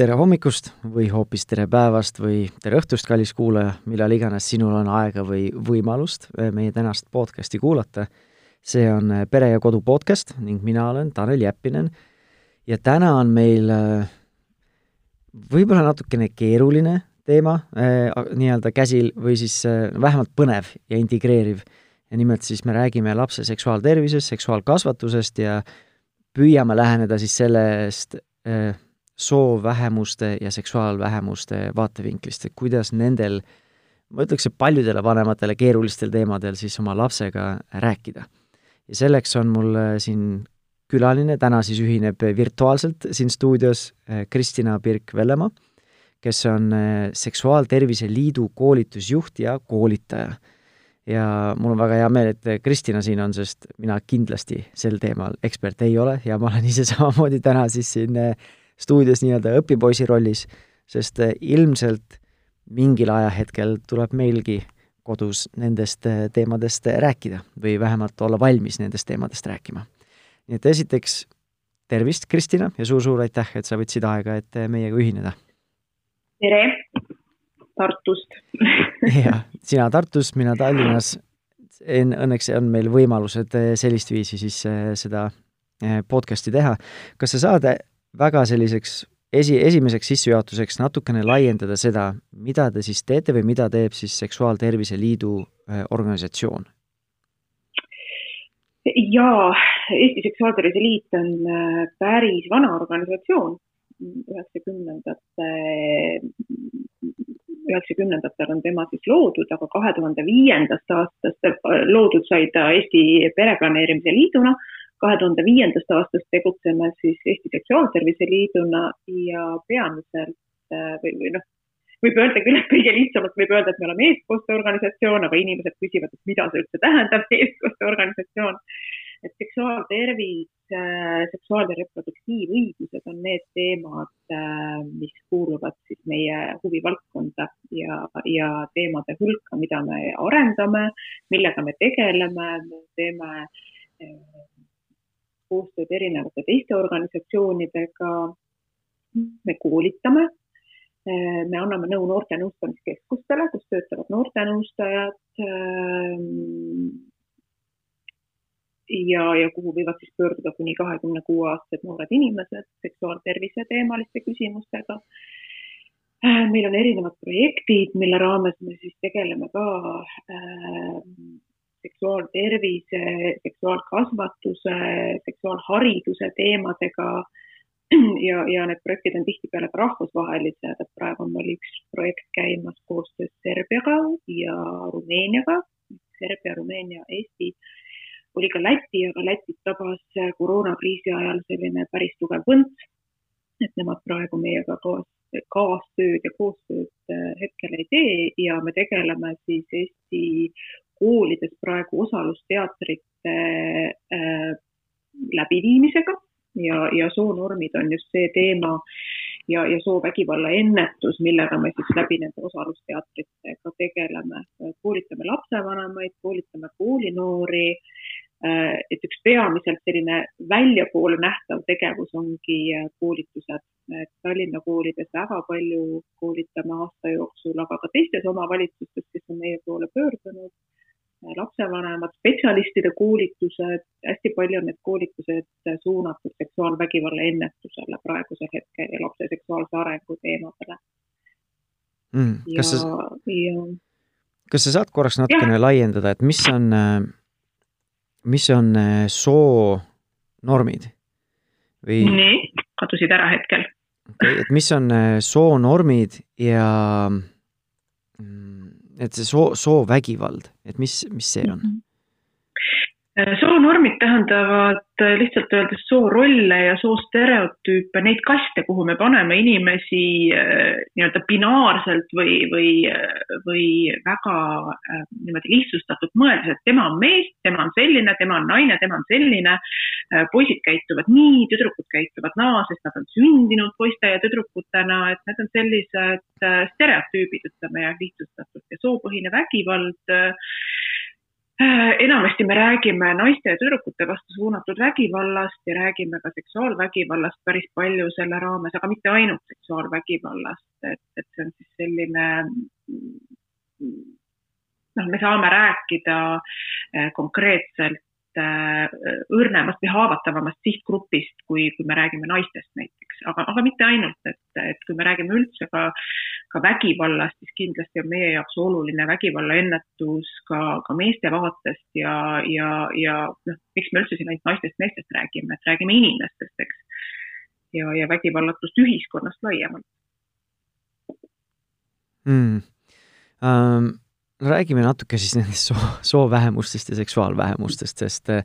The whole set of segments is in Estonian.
tere hommikust või hoopis tere päevast või tere õhtust, kallis kuulaja, millal iganes sinul on aega või võimalust eh, meie tänast podcasti kuulata. see on eh, Pere ja Kodu podcast ning mina olen Tanel Jeppinen ja täna on meil eh, võib-olla natukene keeruline teema nii-öelda käsil või siis vähemalt põnev ja integreeriv. ja nimelt siis me räägime lapse seksuaaltervisest, seksuaalkasvatusest ja püüame läheneda siis sellest soovvähemuste ja seksuaalvähemuste vaatevinklist, et kuidas nendel, ma ütleks, et paljudele vanematele keerulistel teemadel siis oma lapsega rääkida. ja selleks on mul äh, siin külaline, täna siis ühineb virtuaalselt siin stuudios äh, Kristina Birk-Vellemaa, kes on äh, Seksuaaltervise Liidu koolitusjuht ja koolitaja. ja mul on väga hea meel, et Kristina siin on, sest mina kindlasti sel teemal ekspert ei ole ja ma olen ise samamoodi täna siis siin stuudios nii-öelda õpipoisi rollis, sest eh, ilmselt mingil ajahetkel tuleb meilgi kodus nendest eh, teemadest rääkida või vähemalt olla valmis nendest teemadest rääkima. nii et esiteks tervist, Kristina, ja suur-suur aitäh, et sa võtsid aega, et meiega ühineda. tere Tartust jah, sina Tartus, mina Tallinnas. Õnneks on meil võimalused sellist viisi siis seda podcast'i teha. kas sa saad väga selliseks esi, esimeseks sissejuhatuseks natukene laiendada seda, mida te siis teete või mida teeb siis Seksuaaltervise Liidu äh, organisatsioon? jaa, Eesti Seksuaaltervise Liit on äh, päris vana organisatsioon, üheksakümnendate, üheksakümnendatel on tema siis loodud, aga kahe tuhande viiendast aastast äh, loodud sai ta Eesti Pereplaneerimise Liiduna kahe tuhande viiendast aastast tegutseme siis Eesti Seksuaaltervise Liiduna ja peamiselt äh, või, või noh, võib öelda küll, et kõige lihtsamalt võib öelda, et me oleme eestkosteorganisatsioon, aga inimesed küsivad, et mida see üldse tähendab, eestkosteorganisatsioon. et seksuaaltervis, äh, seksuaal- ja reproduktiivõigused on need teemad, äh, mis kuuluvad siis meie huvivaldkonda ja, ja teemade hulka, mida me arendame, millega me tegeleme, me teeme koostööd erinevate teiste organisatsioonidega. me koolitame, me anname nõu noorte nõustamiskeskustele, kus töötavad noortenõustajad. ja, ja kuhu võivad siis pöörduda kuni kahekümne kuue aastased noored inimesed seksuaaltervise teemaliste küsimustega meil on erinevad projektid, mille raames me siis tegeleme ka äh, seksuaaltervise, seksuaalkasvatuse, seksuaalhariduse teemadega ja, ja need projektid on tihtipeale ka rahvusvahelised, et praegu on meil üks projekt käimas koostöös Serbiaga ja Rumeeniaga. Serbia, Rumeenia, Eesti oli ka Läti, aga Lätit tabas koroonakriisi ajal selline päris tugev võnt. et nemad praegu meiega koos, kaastööd ja koostööd äh, hetkel ei tee ja me tegeleme siis Eesti koolides praegu osalusteatrite äh, läbiviimisega ja, ja soonormid on just see teema ja, ja soovägivalla ennetus, millega me siis läbi nende osalusteatritega tegeleme. koolitame lapsevanemaid, koolitame koolinoori äh,. et üks peamiselt selline väljapoole nähtav tegevus ongi äh, koolitused. Tallinna koolides väga palju koolitame aasta jooksul, aga ka teistes omavalitsustes, kes on meie poole pöördunud lapsevanemad, spetsialistide koolitused, hästi palju on need koolitused suunatud seksuaalvägivalla ennetusele praegusel hetkel ja lapse seksuaalse arengu teemadele mm,. kas sa, ja... kas sa saad korraks natukene ja. laiendada, et mis on, mis on soonormid või? nii, kadusid ära hetkel. okei okay,, et mis on soonormid ja et see soo, soovägivald, et mis, mis see on? Soonormid tähendavad äh, lihtsalt öeldes soorolle ja soostereotüüpe, neid kaste, kuhu me paneme inimesi äh, nii-öelda binaarselt või, või, äh, või väga niimoodi lihtsustatult mõeldes, et tema on mees, tema on selline, tema on naine, tema on selline. poisid käituvad nii, tüdrukud käituvad naa, sest nad on sündinud poiste ja tüdrukutena, et need on sellised stereotüübid, ütleme lihtsustatult ja soopõhine vägivald enamasti me räägime naiste ja tüdrukute vastu suunatud vägivallast ja räägime ka seksuaalvägivallast päris palju selle raames, aga mitte ainult seksuaalvägivallast, et, et see on siis selline noh, me saame rääkida äh, konkreetselt Äh, õrnemast või haavatavamast sihtgrupist, kui, kui me räägime naistest näiteks, aga, aga mitte ainult, et, et kui me räägime üldse ka, ka vägivallast, siis kindlasti on meie jaoks oluline vägivallaennetus ka, ka meeste vaatest ja, ja, ja noh, miks me üldse siin ainult naistest-meestest räägime, et räägime inimestest, eks. ja, ja vägivallatust ühiskonnast laiemalt. Mm.. Um räägime natuke siis nendest soo, soovähemustest ja seksuaalvähemustest, sest äh,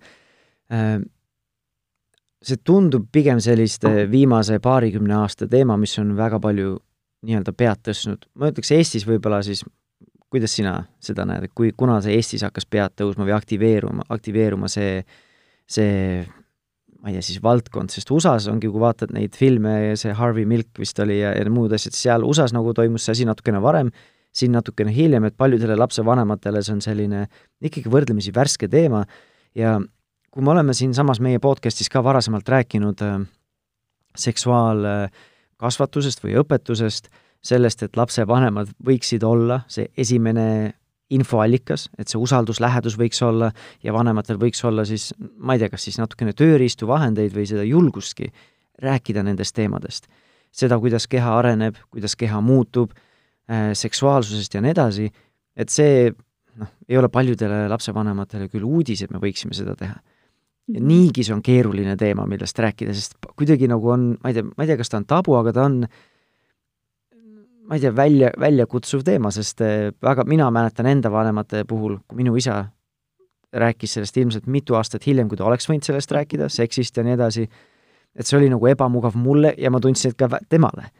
see tundub pigem selliste viimase paarikümne aasta teema, mis on väga palju nii-öelda pead tõstnud. ma ütleks Eestis võib-olla siis, kuidas sina seda näed, et kui, kuna see Eestis hakkas pead tõusma või aktiveeruma, aktiveeruma see, see ma ei tea, siis valdkond, sest USA-s ongi, kui vaatad neid filme, see Harvey Milk vist oli ja, ja muud asjad, seal USA-s nagu toimus see asi natukene varem siin natukene hiljem, et paljudele lapsevanematele see on selline ikkagi võrdlemisi värske teema ja kui me oleme siinsamas meie podcast'is ka varasemalt rääkinud äh, seksuaalkasvatusest või õpetusest, sellest, et lapsevanemad võiksid olla see esimene infoallikas, et see usalduslähedus võiks olla ja vanematel võiks olla siis, ma ei tea, kas siis natukene tööriistu, vahendeid või seda julgustki rääkida nendest teemadest. seda, kuidas keha areneb, kuidas keha muutub Äh, seksuaalsusest ja nii edasi, et see noh, ei ole paljudele lapsevanematele küll uudis, et me võiksime seda teha. Ja mhm. niigi see on keeruline teema, millest rääkida, sest kuidagi nagu on, ma ei tea, ma ei tea, kas ta on tabu, aga ta on ma ei tea, välja, väljakutsuv teema, sest äh, väga, mina mäletan enda vanemate puhul, kui minu isa rääkis sellest ilmselt mitu aastat hiljem, kui ta oleks võinud sellest rääkida, seksist ja nii edasi, et see oli nagu ebamugav mulle ja ma tundsin, et ka temale.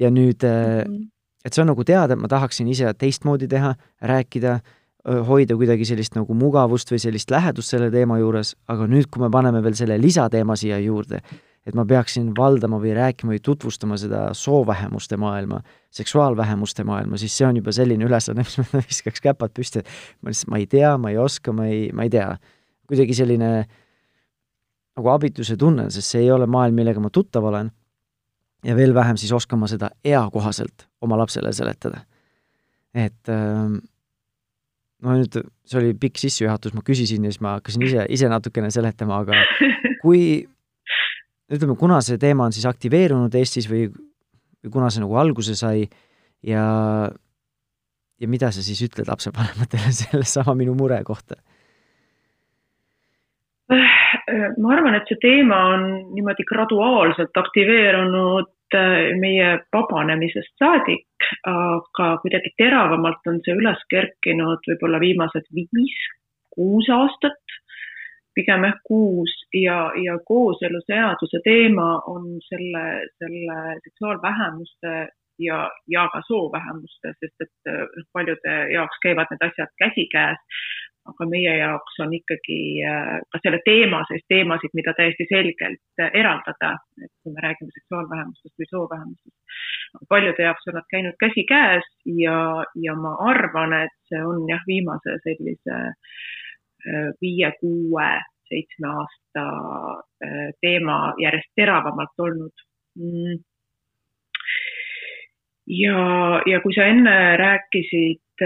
ja nüüd mm -hmm et see on nagu teada, et ma tahaksin ise teistmoodi teha, rääkida, hoida kuidagi sellist nagu mugavust või sellist lähedust selle teema juures, aga nüüd, kui me paneme veel selle lisateema siia juurde, et ma peaksin valdama või rääkima või tutvustama seda soovähemuste maailma, seksuaalvähemuste maailma, siis see on juba selline ülesanne, mis ma viskaks käpad püsti, et ma lihtsalt, ma ei tea, ma ei oska, ma ei, ma ei tea. kuidagi selline nagu abituse tunne, sest see ei ole maailm, millega ma tuttav olen ja veel vähem siis oskama seda eakohaselt oma lapsele seletada. et ähm, no nüüd, see oli pikk sissejuhatus, ma küsisin ja siis ma hakkasin ise, ise natukene seletama, aga kui ütleme, kuna see teema on siis aktiveerunud Eestis või, või kuna see nagu alguse sai ja ja mida sa siis ütled lapsevanematele sellesama minu mure kohta? ma arvan, et see teema on niimoodi graduaalselt aktiveerunud äh, meie vabanemisest saadik, aga kuidagi teravamalt on see üles kerkinud võib-olla viimased viis-kuus aastat, pigem ehk kuus ja, ja kooseluseaduse teema on selle, selle seksuaalvähemuste ja, ja ka soovähemuste, sest et noh, paljude jaoks käivad need asjad käsikäes aga meie jaoks on ikkagi ka selle teema sees teemasid, mida täiesti selgelt eraldada, et kui me räägime seksuaalvähemustest või soovähemustest. Paljude jaoks on nad käinud käsikäes ja, ja ma arvan, et see on jah, viimase sellise äh, viie, kuue, seitsme aasta teema järjest teravamalt olnud mm. ja, ja kui sa enne rääkisid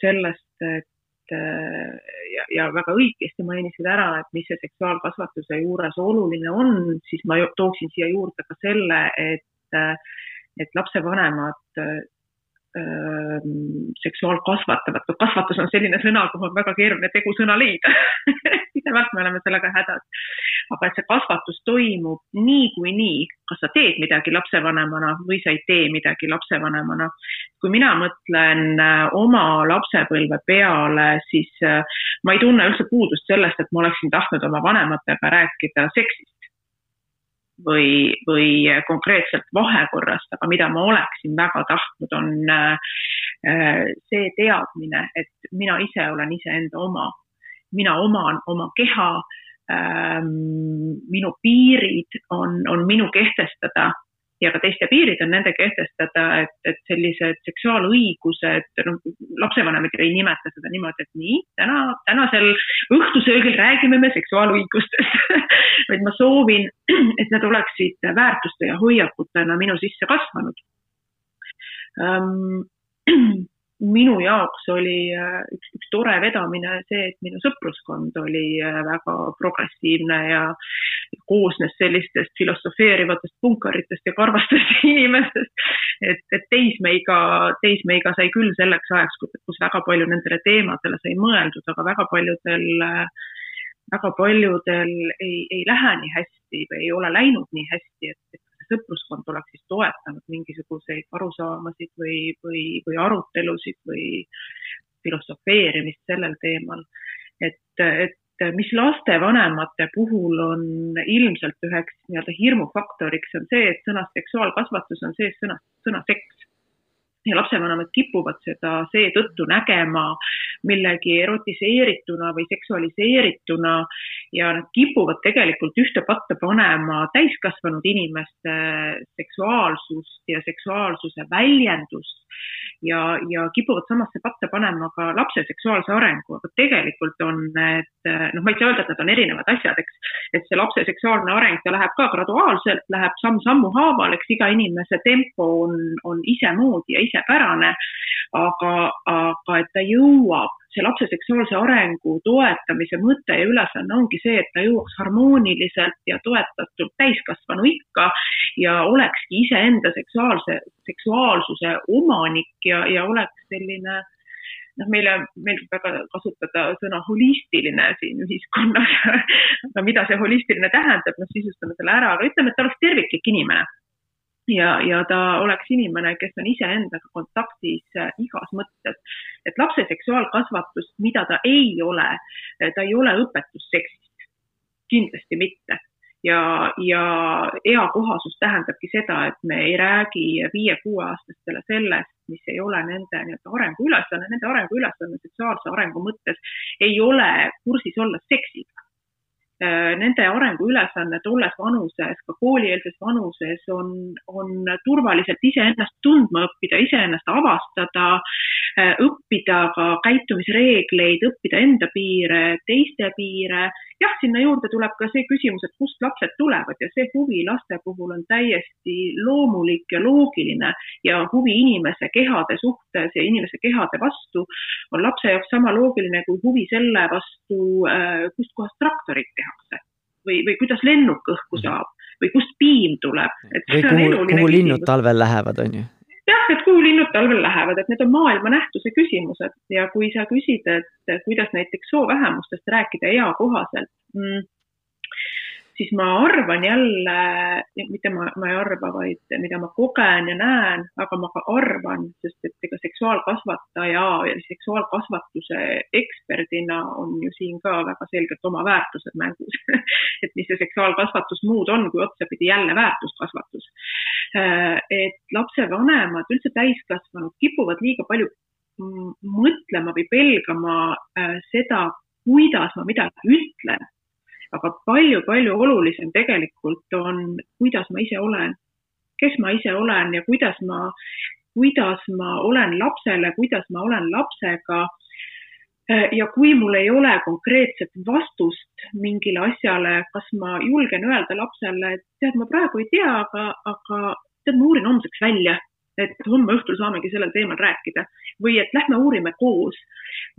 sellest, et Äh, ja, ja väga õigesti mainisid ära, et mis see seksuaalkasvatuse juures oluline on, siis ma tooksin siia juurde ka selle, et, äh, et lapsevanemad seksuaalkasvatavat, kasvatus on selline sõna, kuhu on väga keeruline tegusõna leida pidevalt me oleme sellega hädas. aga et see kasvatus toimub niikuinii, kas sa teed midagi lapsevanemana või sa ei tee midagi lapsevanemana. kui mina mõtlen oma lapsepõlve peale, siis ma ei tunne üldse puudust sellest, et ma oleksin tahtnud oma vanematega rääkida seksist või, või konkreetselt vahekorrast, aga mida ma oleksin väga tahtnud, on äh, see teadmine, et mina ise olen iseenda oma. mina oman oma keha, ähm, minu piirid on, on minu kehtestada ja ka teiste piirid on nende kehtestada, et, et sellised seksuaalõigused, noh, lapsevanemad ei nimeta seda niimoodi, et nii, täna, tänasel õhtusöögil räägime me seksuaalõigustest. Vaid ma soovin, et need oleksid väärtuste ja hoiakutena minu sisse kasvanud. Um, minu jaoks oli äh, üks, üks tore vedamine see, et minu sõpruskond oli äh, väga progressiivne ja koosnes sellistest filosofeerivatest punkaritest ja karvastest inimestest. et, et teismeiga, teismeiga sai küll selleks ajaks, kus väga palju nendele teemadele sai mõeldud, aga väga paljudel väga paljudel ei, ei lähe nii hästi või ei ole läinud nii hästi, et, et sõpruskond oleks siis toetanud mingisuguseid arusaamasid või, või, või arutelusid või filosofeerimist sellel teemal. et, et mis lastevanemate puhul on ilmselt üheks nii-öelda hirmufaktoriks, on see, et sõnas seksuaalkasvatus on sees sõna, sõna seks lapsevanemad kipuvad seda seetõttu nägema millegi erotiseerituna või seksualiseerituna ja nad kipuvad tegelikult ühte patta panema täiskasvanud inimeste seksuaalsust ja seksuaalsuse väljendust ja, ja kipuvad samasse patta panema ka lapse seksuaalse arengu, aga tegelikult on need, noh, ma ei saa öelda, et need on erinevad asjad, eks, et see lapse seksuaalne areng, ta läheb ka graduaalselt, läheb samm-sammu haaval, eks. Iga inimese tempo on, on isemoodi ja isepärane, aga, aga et ta jõuab see lapse seksuaalse arengu toetamise mõte ja ülesanne ongi see, et ta jõuaks harmooniliselt ja toetatult täiskasvanu ikka ja olekski iseenda seksuaalse, seksuaalsuse omanik ja, ja oleks selline noh, meile meeldib väga kasutada sõna holistiline siin ühiskonnas aga mida see holistiline tähendab, noh sisustame selle ära, aga ütleme, et ta oleks terviklik inimene ja, ja ta oleks inimene, kes on iseendaga kontaktis äh, igas mõttes. et lapse seksuaalkasvatus, mida ta ei ole, äh, ta ei ole õpetus seksist, kindlasti mitte. ja, ja eakohasus tähendabki seda, et me ei räägi viie-kuueaastastele sellest, mis ei ole nende nii-öelda arenguülesanne, nende arenguülesanne seksuaalse arengu mõttes ei ole kursis olla seksiga nende arenguülesanne tolles vanuses, ka koolieelses vanuses on, on turvaliselt iseennast tundma õppida, iseennast avastada, äh, õppida ka käitumisreegleid, õppida enda piire, teiste piire. Jah, sinna juurde tuleb ka see küsimus, et kust lapsed tulevad ja see huvi laste puhul on täiesti loomulik ja loogiline. Ja huvi inimese kehade suhtes ja inimese kehade vastu on lapse jaoks sama loogiline kui huvi selle vastu, äh, kustkohast traktorit tehakse? Või, või kuidas lennuk õhku mhm. saab? Või kust piim tuleb. või kuhu, kuhu linnud talvel lähevad, on ju? Jah, et kuhu linnud talvel lähevad, et need on maailma nähtuse küsimused. Ja kui sa küsid, et kuidas näiteks soovähemustest rääkida eakohaselt mm,, siis ma arvan jälle, mitte ma, ma ei arva, vaid mida ma kogen ja näen, aga ma ka arvan, sest et ega seksuaalkasvataja ja seksuaalkasvatuse eksperdina on ju siin ka väga selgelt oma väärtused mängus et mis see seksuaalkasvatus muud on, kui otsapidi jälle väärtuskasvatus. et lapsevanemad, üldse täiskasvanud kipuvad liiga palju mõtlema või pelgama seda, kuidas ma midagi ütlen aga palju-palju olulisem tegelikult on, kuidas ma ise olen, kes ma ise olen ja kuidas ma, kuidas ma olen lapsele, kuidas ma olen lapsega. ja kui mul ei ole konkreetset vastust mingile asjale, kas ma julgen öelda lapsele, et tead, ma praegu ei tea, aga, aga tead, ma uurin homseks välja et homme õhtul saamegi sellel teemal rääkida. Või et lähme uurime koos.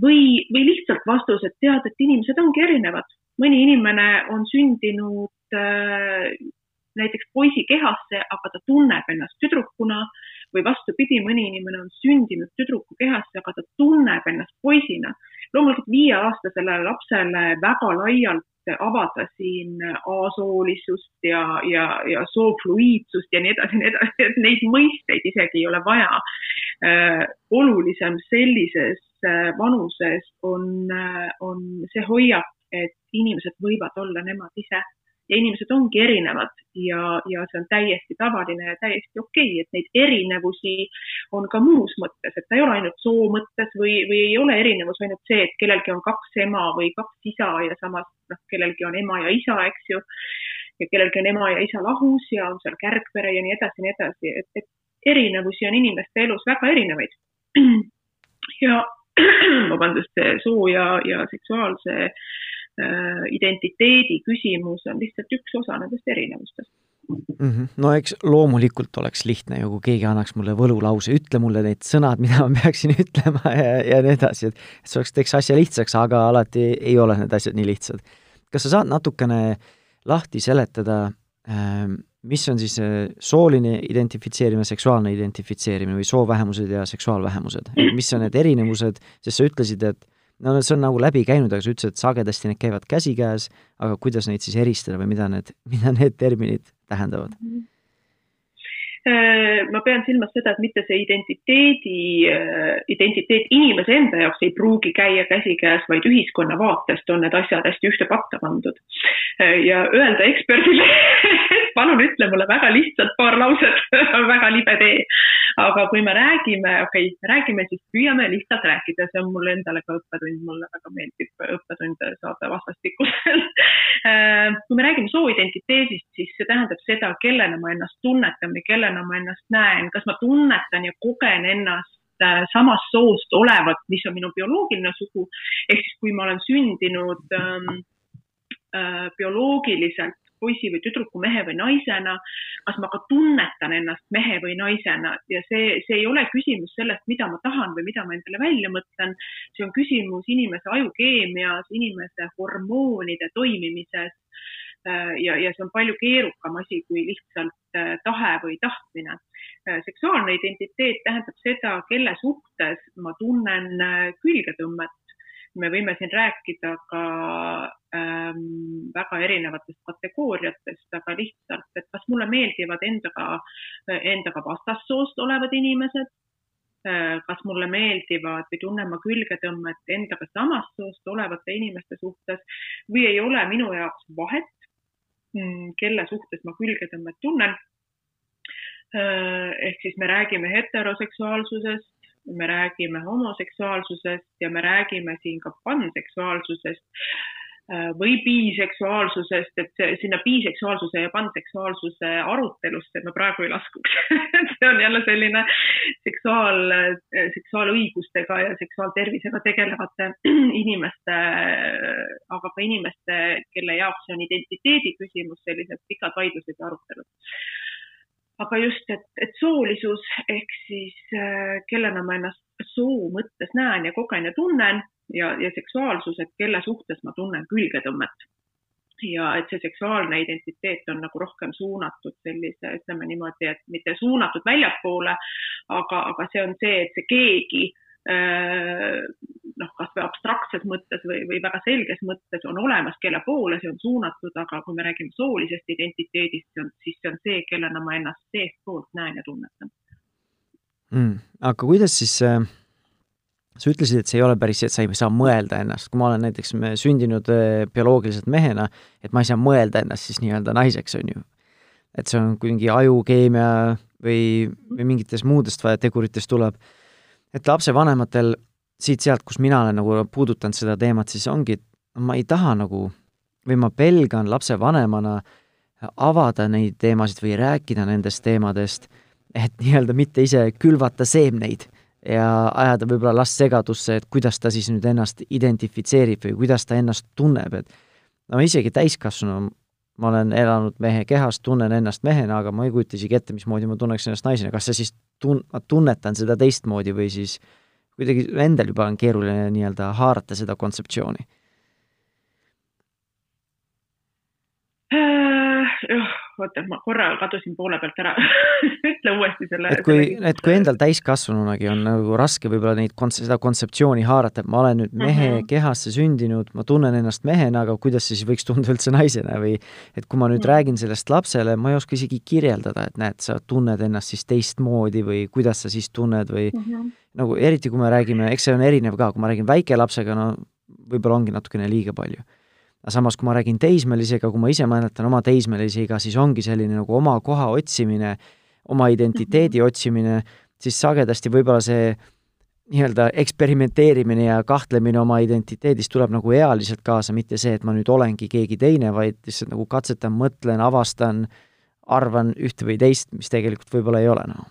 Või, või lihtsalt vastus, et tead, et inimesed ongi erinevad, mõni inimene on sündinud äh, näiteks poisi kehasse, aga ta tunneb ennast tüdrukuna või vastupidi, mõni inimene on sündinud tüdruku kehasse, aga ta tunneb ennast poisina. loomulikult viieaastasele lapsele väga laialt avada siin asoolisust ja, ja, ja soofluiidsust ja nii edasi nii edasi, et neid mõisteid isegi ei ole vaja äh,. olulisem sellises äh, vanuses on on see hoiak, et inimesed võivad olla nemad ise ja inimesed ongi erinevad ja, ja see on täiesti tavaline ja täiesti okei okay,, et neid erinevusi on ka muus mõttes, et ta ei ole ainult soo mõttes või, või ei ole erinevus ainult see, et kellelgi on kaks ema või kaks isa ja samas noh, kellelgi on ema ja isa, eks ju. ja kellelgi on ema ja isa lahus ja on seal kärgpere ja nii edasi ja nii edasi, et, et erinevusi on inimeste elus väga erinevaid. ja vabandust, soo ja, ja seksuaalse identiteedi küsimus on lihtsalt üks osa nendest erinevustest mm. -hmm. no eks loomulikult oleks lihtne ju, kui keegi annaks mulle võlulause, ütle mulle need sõnad, mida ma peaksin ütlema ja, ja nii edasi, et see oleks, teeks asja lihtsaks, aga alati ei ole need asjad nii lihtsad. kas sa saad natukene lahti seletada ähm, mis on siis sooline identifitseerimine, seksuaalne identifitseerimine või soovähemused ja seksuaalvähemused, mis on need erinevused, sest sa ütlesid, et no see on nagu läbi käinud, aga sa ütlesid, et sagedasti need käivad käsikäes, aga kuidas neid siis eristada või mida need, mida need terminid tähendavad mm? -hmm ma pean silmas seda, et mitte see identiteedi, äh, identiteet inimese enda jaoks ei pruugi käia käsikäes, vaid ühiskonna vaatest on need asjad hästi ühte patta pandud. Äh, ja öelda eksperdile palun ütle mulle väga lihtsalt paar lauset on väga libe tee. aga kui me räägime, okei okay,, räägime siis, püüame lihtsalt rääkida, see on mulle endale ka õppetund, mulle väga meeldib õppetunde saada vastastikuselt kui me räägime sooidentiteedist, siis see tähendab seda, kellena ma ennast tunnetan või kellena ma ennast näen, kas ma tunnetan ja kogen ennast äh, samast soost olevat, mis on minu bioloogiline sugu, ehk siis kui ma olen sündinud ähm, äh, bioloogiliselt poisi või tüdruku, mehe või naisena, kas ma ka tunnetan ennast mehe või naisena ja see, see ei ole küsimus sellest, mida ma tahan või mida ma endale välja mõtlen. see on küsimus inimese ajukeemias, inimese hormoonide toimimises Äh, ja, ja see on palju keerukam asi kui lihtsalt äh, tahe või tahtmine. Äh, seksuaalne identiteet tähendab seda, kelle suhtes ma tunnen külgetõmmet. Me võime siin rääkida ka ähm, väga erinevatest kategooriatest, aga lihtsalt, et kas mulle meeldivad endaga, endaga vastassoost olevad inimesed, kas mulle meeldivad või tunnen ma külgetõmmet endaga samast soost olevate inimeste suhtes või ei ole minu jaoks vahet, Mm, kelle suhtes ma külgetõmmet tunnen. Äh, ehk siis me räägime heteroseksuaalsusest, me räägime homoseksuaalsusest ja me räägime siin ka panseksuaalsusest äh, või biseksuaalsusest, et sinna biseksuaalsuse ja panseksuaalsuse arutelusse ma praegu ei laskuks see on jälle selline seksuaal, seksuaalõigustega ja seksuaaltervisega tegelevate inimeste, aga ka inimeste, kelle jaoks see on identiteedi küsimus, sellised pikad vaidlused ja arutelud. Aga just, et, et soolisus ehk siis kellena ma ennast soo mõttes näen ja kogen ja tunnen ja, ja seksuaalsus, et kelle suhtes ma tunnen külgetõmmet. Ja et see seksuaalne identiteet on nagu rohkem suunatud sellise, ütleme niimoodi, et mitte suunatud väljapoole, aga, aga see on see, et see keegi äh, noh, kasvõi abstraktses mõttes või, või väga selges mõttes on olemas, kelle poole see on suunatud, aga kui me räägime soolisest identiteedist, siis see on see, kellena ma ennast seestpoolt näen ja tunnetan mm,. aga kuidas siis äh sa ütlesid, et see ei ole päris see, et sa ei saa mõelda ennast, kui ma olen näiteks sündinud äh, bioloogiliselt mehena, et ma ei saa mõelda ennast siis nii-öelda naiseks, on ju. et see on mingi ajukeemia või, või mingitest muudest teguritest tuleb. Et lapsevanematel siit-sealt, kus mina olen nagu puudutanud seda teemat, siis ongi, ma ei taha nagu või ma pelgan lapsevanemana avada neid teemasid või rääkida nendest teemadest, et nii-öelda mitte ise külvata seemneid ja ajada võib-olla last segadusse, et kuidas ta siis nüüd ennast identifitseerib või kuidas ta ennast tunneb, et no isegi täiskasvanu, ma olen elanud mehe kehas, tunnen ennast mehena, aga ma ei kujuta isegi ette, mismoodi ma tunneks ennast naisena, kas see siis tun-, ma tunnetan seda teistmoodi või siis kuidagi endal juba on keeruline nii-öelda haarata seda kontseptsiooni äh,? Oota, ma korra kadusin poole pealt ära ütle uuesti selle. et kui, et kui endal täiskasvanunagi on nagu raske võib-olla neid konts-, seda kontseptsiooni haarata, et ma olen nüüd mehe mm -hmm. kehasse sündinud, ma tunnen ennast mehena, aga kuidas siis võiks tunda üldse naisena või et kui ma nüüd mm -hmm. räägin sellest lapsele, ma ei oska isegi kirjeldada, et näed, sa tunned ennast siis teistmoodi või kuidas sa siis tunned või mm -hmm. nagu eriti, kui me räägime, eks see on erinev ka, kui ma räägin väikelapsega, no võib-olla ongi natukene liiga palju aga samas, kui ma räägin teismelisega, kui ma ise mäletan oma teismelisiga, siis ongi selline nagu oma koha otsimine, oma identiteedi -hmm. otsimine, siis sagedasti võib-olla see nii-öelda eksperimenteerimine ja kahtlemine oma identiteedis tuleb nagu ealiselt kaasa, mitte see, et ma nüüd olengi keegi teine, vaid lihtsalt nagu katsetan, mõtlen, avastan, arvan ühte või teist, mis tegelikult võib-olla ei ole, noh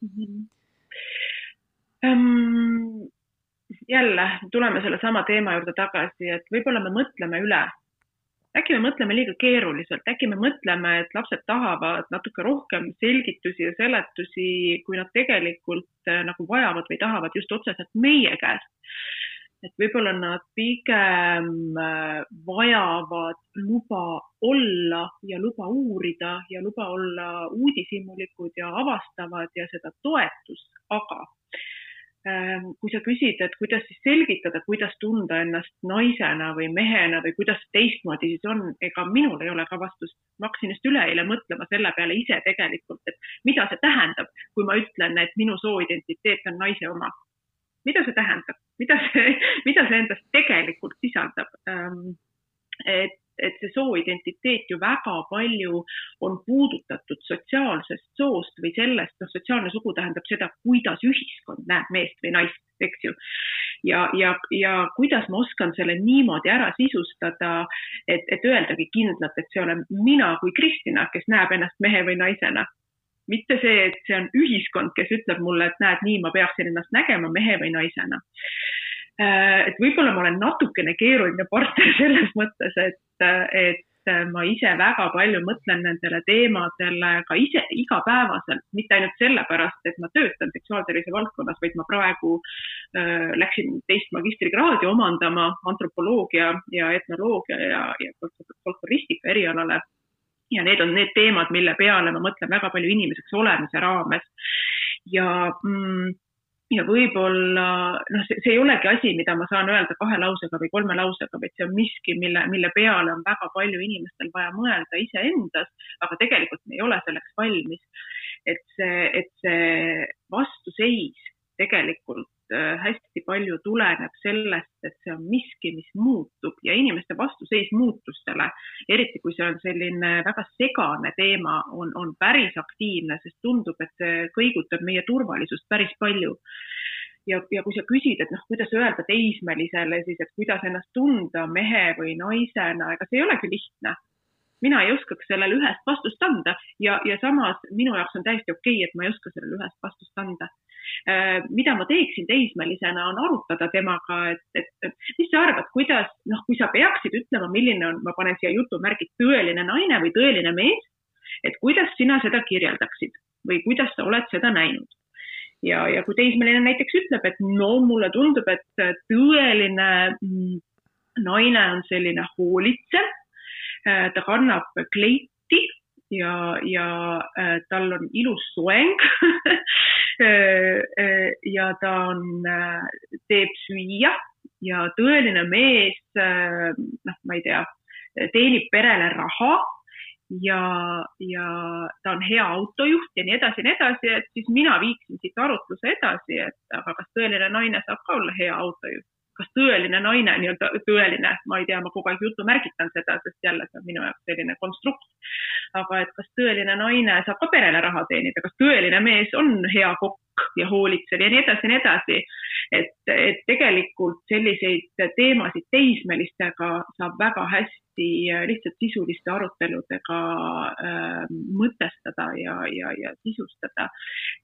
mm. -hmm. Um, jälle tuleme sellesama teema juurde tagasi, et võib-olla me mõtleme üle äkki me mõtleme liiga keeruliselt, äkki me mõtleme, et lapsed tahavad natuke rohkem selgitusi ja seletusi, kui nad tegelikult äh, nagu vajavad või tahavad just otseselt meie käest. et võib-olla nad pigem äh, vajavad luba olla ja luba uurida ja luba olla uudishimulikud ja avastavad ja seda toetust, aga kui sa küsid, et kuidas siis selgitada, kuidas tunda ennast naisena või mehena või kuidas teistmoodi siis on, ega minul ei ole ka vastust. ma hakkasin just üleeile mõtlema selle peale ise tegelikult, et mida see tähendab, kui ma ütlen, et minu sooidentiteet on naise oma. mida see tähendab, mida see, mida see endast tegelikult sisaldab? Et et see sooidentiteet ju väga palju on puudutatud sotsiaalsest soost või sellest, noh, sotsiaalne sugu tähendab seda, kuidas ühiskond näeb meest või naist, eks ju. ja, ja, ja kuidas ma oskan selle niimoodi ära sisustada, et, et öeldagi kindlalt, et see olen mina kui Kristina, kes näeb ennast mehe või naisena mitte see, et see on ühiskond, kes ütleb mulle, et näed, nii ma peaksin ennast nägema mehe või naisena Äh, et võib-olla ma olen natukene keeruline partner selles mõttes, et, et ma ise väga palju mõtlen nendele teemadele ka ise igapäevaselt, mitte ainult sellepärast, et ma töötan seksuaaltervise valdkonnas, vaid ma praegu äh, läksin teist magistrikraadi omandama antropoloogia ja etnoloogia ja, ja folkloristika erialale ja need on need teemad, mille peale ma mõtlen väga palju inimeseks olemise raames. ja mm, ja võib-olla noh, see, ei olegi asi, mida ma saan öelda kahe lausega või kolme lausega, vaid see on miski, mille, mille peale on väga palju inimestel vaja mõelda iseendas, aga tegelikult me ei ole selleks valmis. et see, et see vastuseis tegelikult hästi palju tuleneb sellest, et see on miski, mis muutub ja inimeste vastuseis muutustele, eriti kui see on selline väga segane teema, on, on päris aktiivne, sest tundub, et see kõigutab meie turvalisust päris palju. ja, ja kui sa küsid, et noh, kuidas öelda teismelisele siis, et kuidas ennast tunda mehe või naisena, ega see ei olegi lihtne mina ei oskaks sellele ühest vastust anda ja, ja samas minu jaoks on täiesti okei okay,, et ma ei oska sellele ühest vastust anda Äh, mida ma teeksin teismelisena, on arutada temaga, et, et mis sa arvad, kuidas, noh, kui sa peaksid ütlema, milline on, ma panen siia jutumärgid, tõeline naine või tõeline mees, et kuidas sina seda kirjeldaksid või kuidas sa oled seda näinud? ja, ja kui teismeline näiteks ütleb, et no mulle tundub, et tõeline mm, naine on selline hoolitsev, äh, ta kannab kleiti ja, ja äh, tal on ilus soeng äh, äh, ja ta on, teeb süüa ja tõeline mees, noh, ma ei tea, teenib perele raha ja, ja ta on hea autojuht ja nii edasi ja nii edasi, et siis mina viiksin siit arutluse edasi, et aga kas tõeline naine saab ka olla hea autojuht? Kas tõeline naine, nii-öelda tõeline, ma ei tea, ma kogu aeg jutumärgitan seda, sest jälle see on minu jaoks selline konstrukt. aga et kas tõeline naine saab ka perele raha teenida, kas tõeline mees on hea kokk ja hoolitsev ja nii edasi ja nii edasi. et, et tegelikult selliseid teemasid teismelistega saab väga hästi äh, lihtsalt sisuliste aruteludega äh, mõtestada ja, ja, ja sisustada.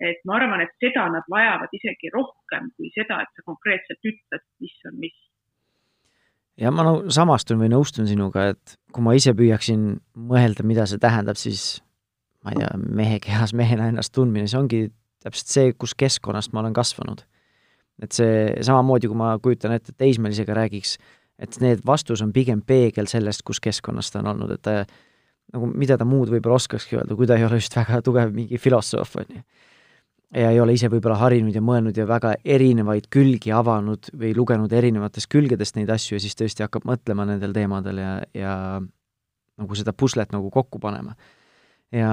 et ma arvan, et seda nad vajavad isegi rohkem kui seda, et sa konkreetselt ütled, mis ja ma no samastun või nõustun sinuga, et kui ma ise püüaksin mõelda, mida see tähendab, siis ma ei tea, mehe kehas mehena ennast tundmine, see ongi täpselt see, kus keskkonnast ma olen kasvanud. et see samamoodi, kui ma kujutan ette, teismelisega räägiks et need vastus on pigem peegel sellest, kus keskkonnas ta on olnud, et ta nagu mida ta muud võib-olla oskakski öelda, kui ta ei ole just väga tugev mingi filosoof, on ju. Ja ei ole ise võib-olla harinud ja mõelnud ja väga erinevaid külgi avanud või lugenud erinevatest külgedest neid asju ja siis tõesti hakkab mõtlema nendel teemadel ja, ja nagu seda puslet nagu kokku panema. ja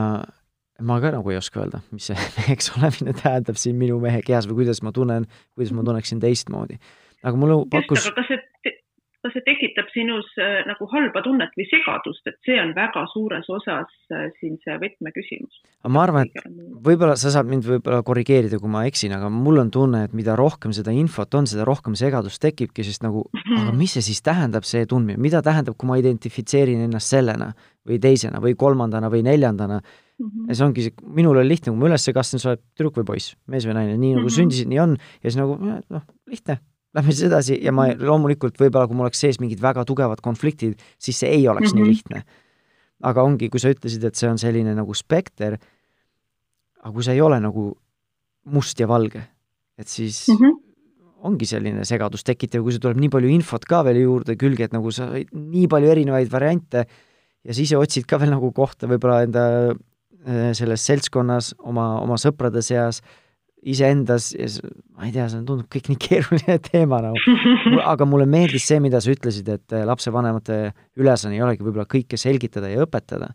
ma ka nagu ei oska öelda, mis see meheks olemine tähendab siin minu mehe kehas või kuidas ma tunnen, kuidas ma tunneksin teistmoodi. aga mulle pakkus just, aga kas see kas see tekitab sinus äh, nagu halba tunnet või segadust, et see on väga suures osas äh, siin see võtmeküsimus. ma arvan, et võib-olla sa saad mind võib-olla korrigeerida, kui ma eksin, aga mul on tunne, et mida rohkem seda infot on, seda rohkem segadust tekibki, sest nagu -hmm. aga mis see siis tähendab, see tundmine, mida tähendab, kui ma identifitseerin ennast sellena või teisena või kolmandana või neljandana mm. -hmm. ja see ongi minul oli lihtne, kui ma üles kastan, sa oled tüdruk või poiss, mees või naine, nii nagu mm -hmm. sündisid, nii on, ja siis nagu noh, lihtne lähme siis edasi ja ma loomulikult võib-olla, kui mul oleks sees mingid väga tugevad konfliktid, siis see ei oleks mm -hmm. nii mhm. lihtne. aga ongi, kui sa ütlesid, et see on selline nagu spekter, aga kui see ei ole nagu must ja valge, et siis mm -hmm. ongi selline segadust tekitav, kui sul tuleb nii palju infot ka veel juurde külge, et nagu sa nii palju erinevaid variante ja siis otsid ka veel nagu kohta võib-olla enda äh, selles seltskonnas, oma, oma sõprade seas iseendas ma ei tea, see tundub kõik nii keeruline teema nagu. aga mulle meeldis see, mida sa ütlesid, et eh, lapsevanemate ülesanne ei olegi võib-olla kõike selgitada ja õpetada,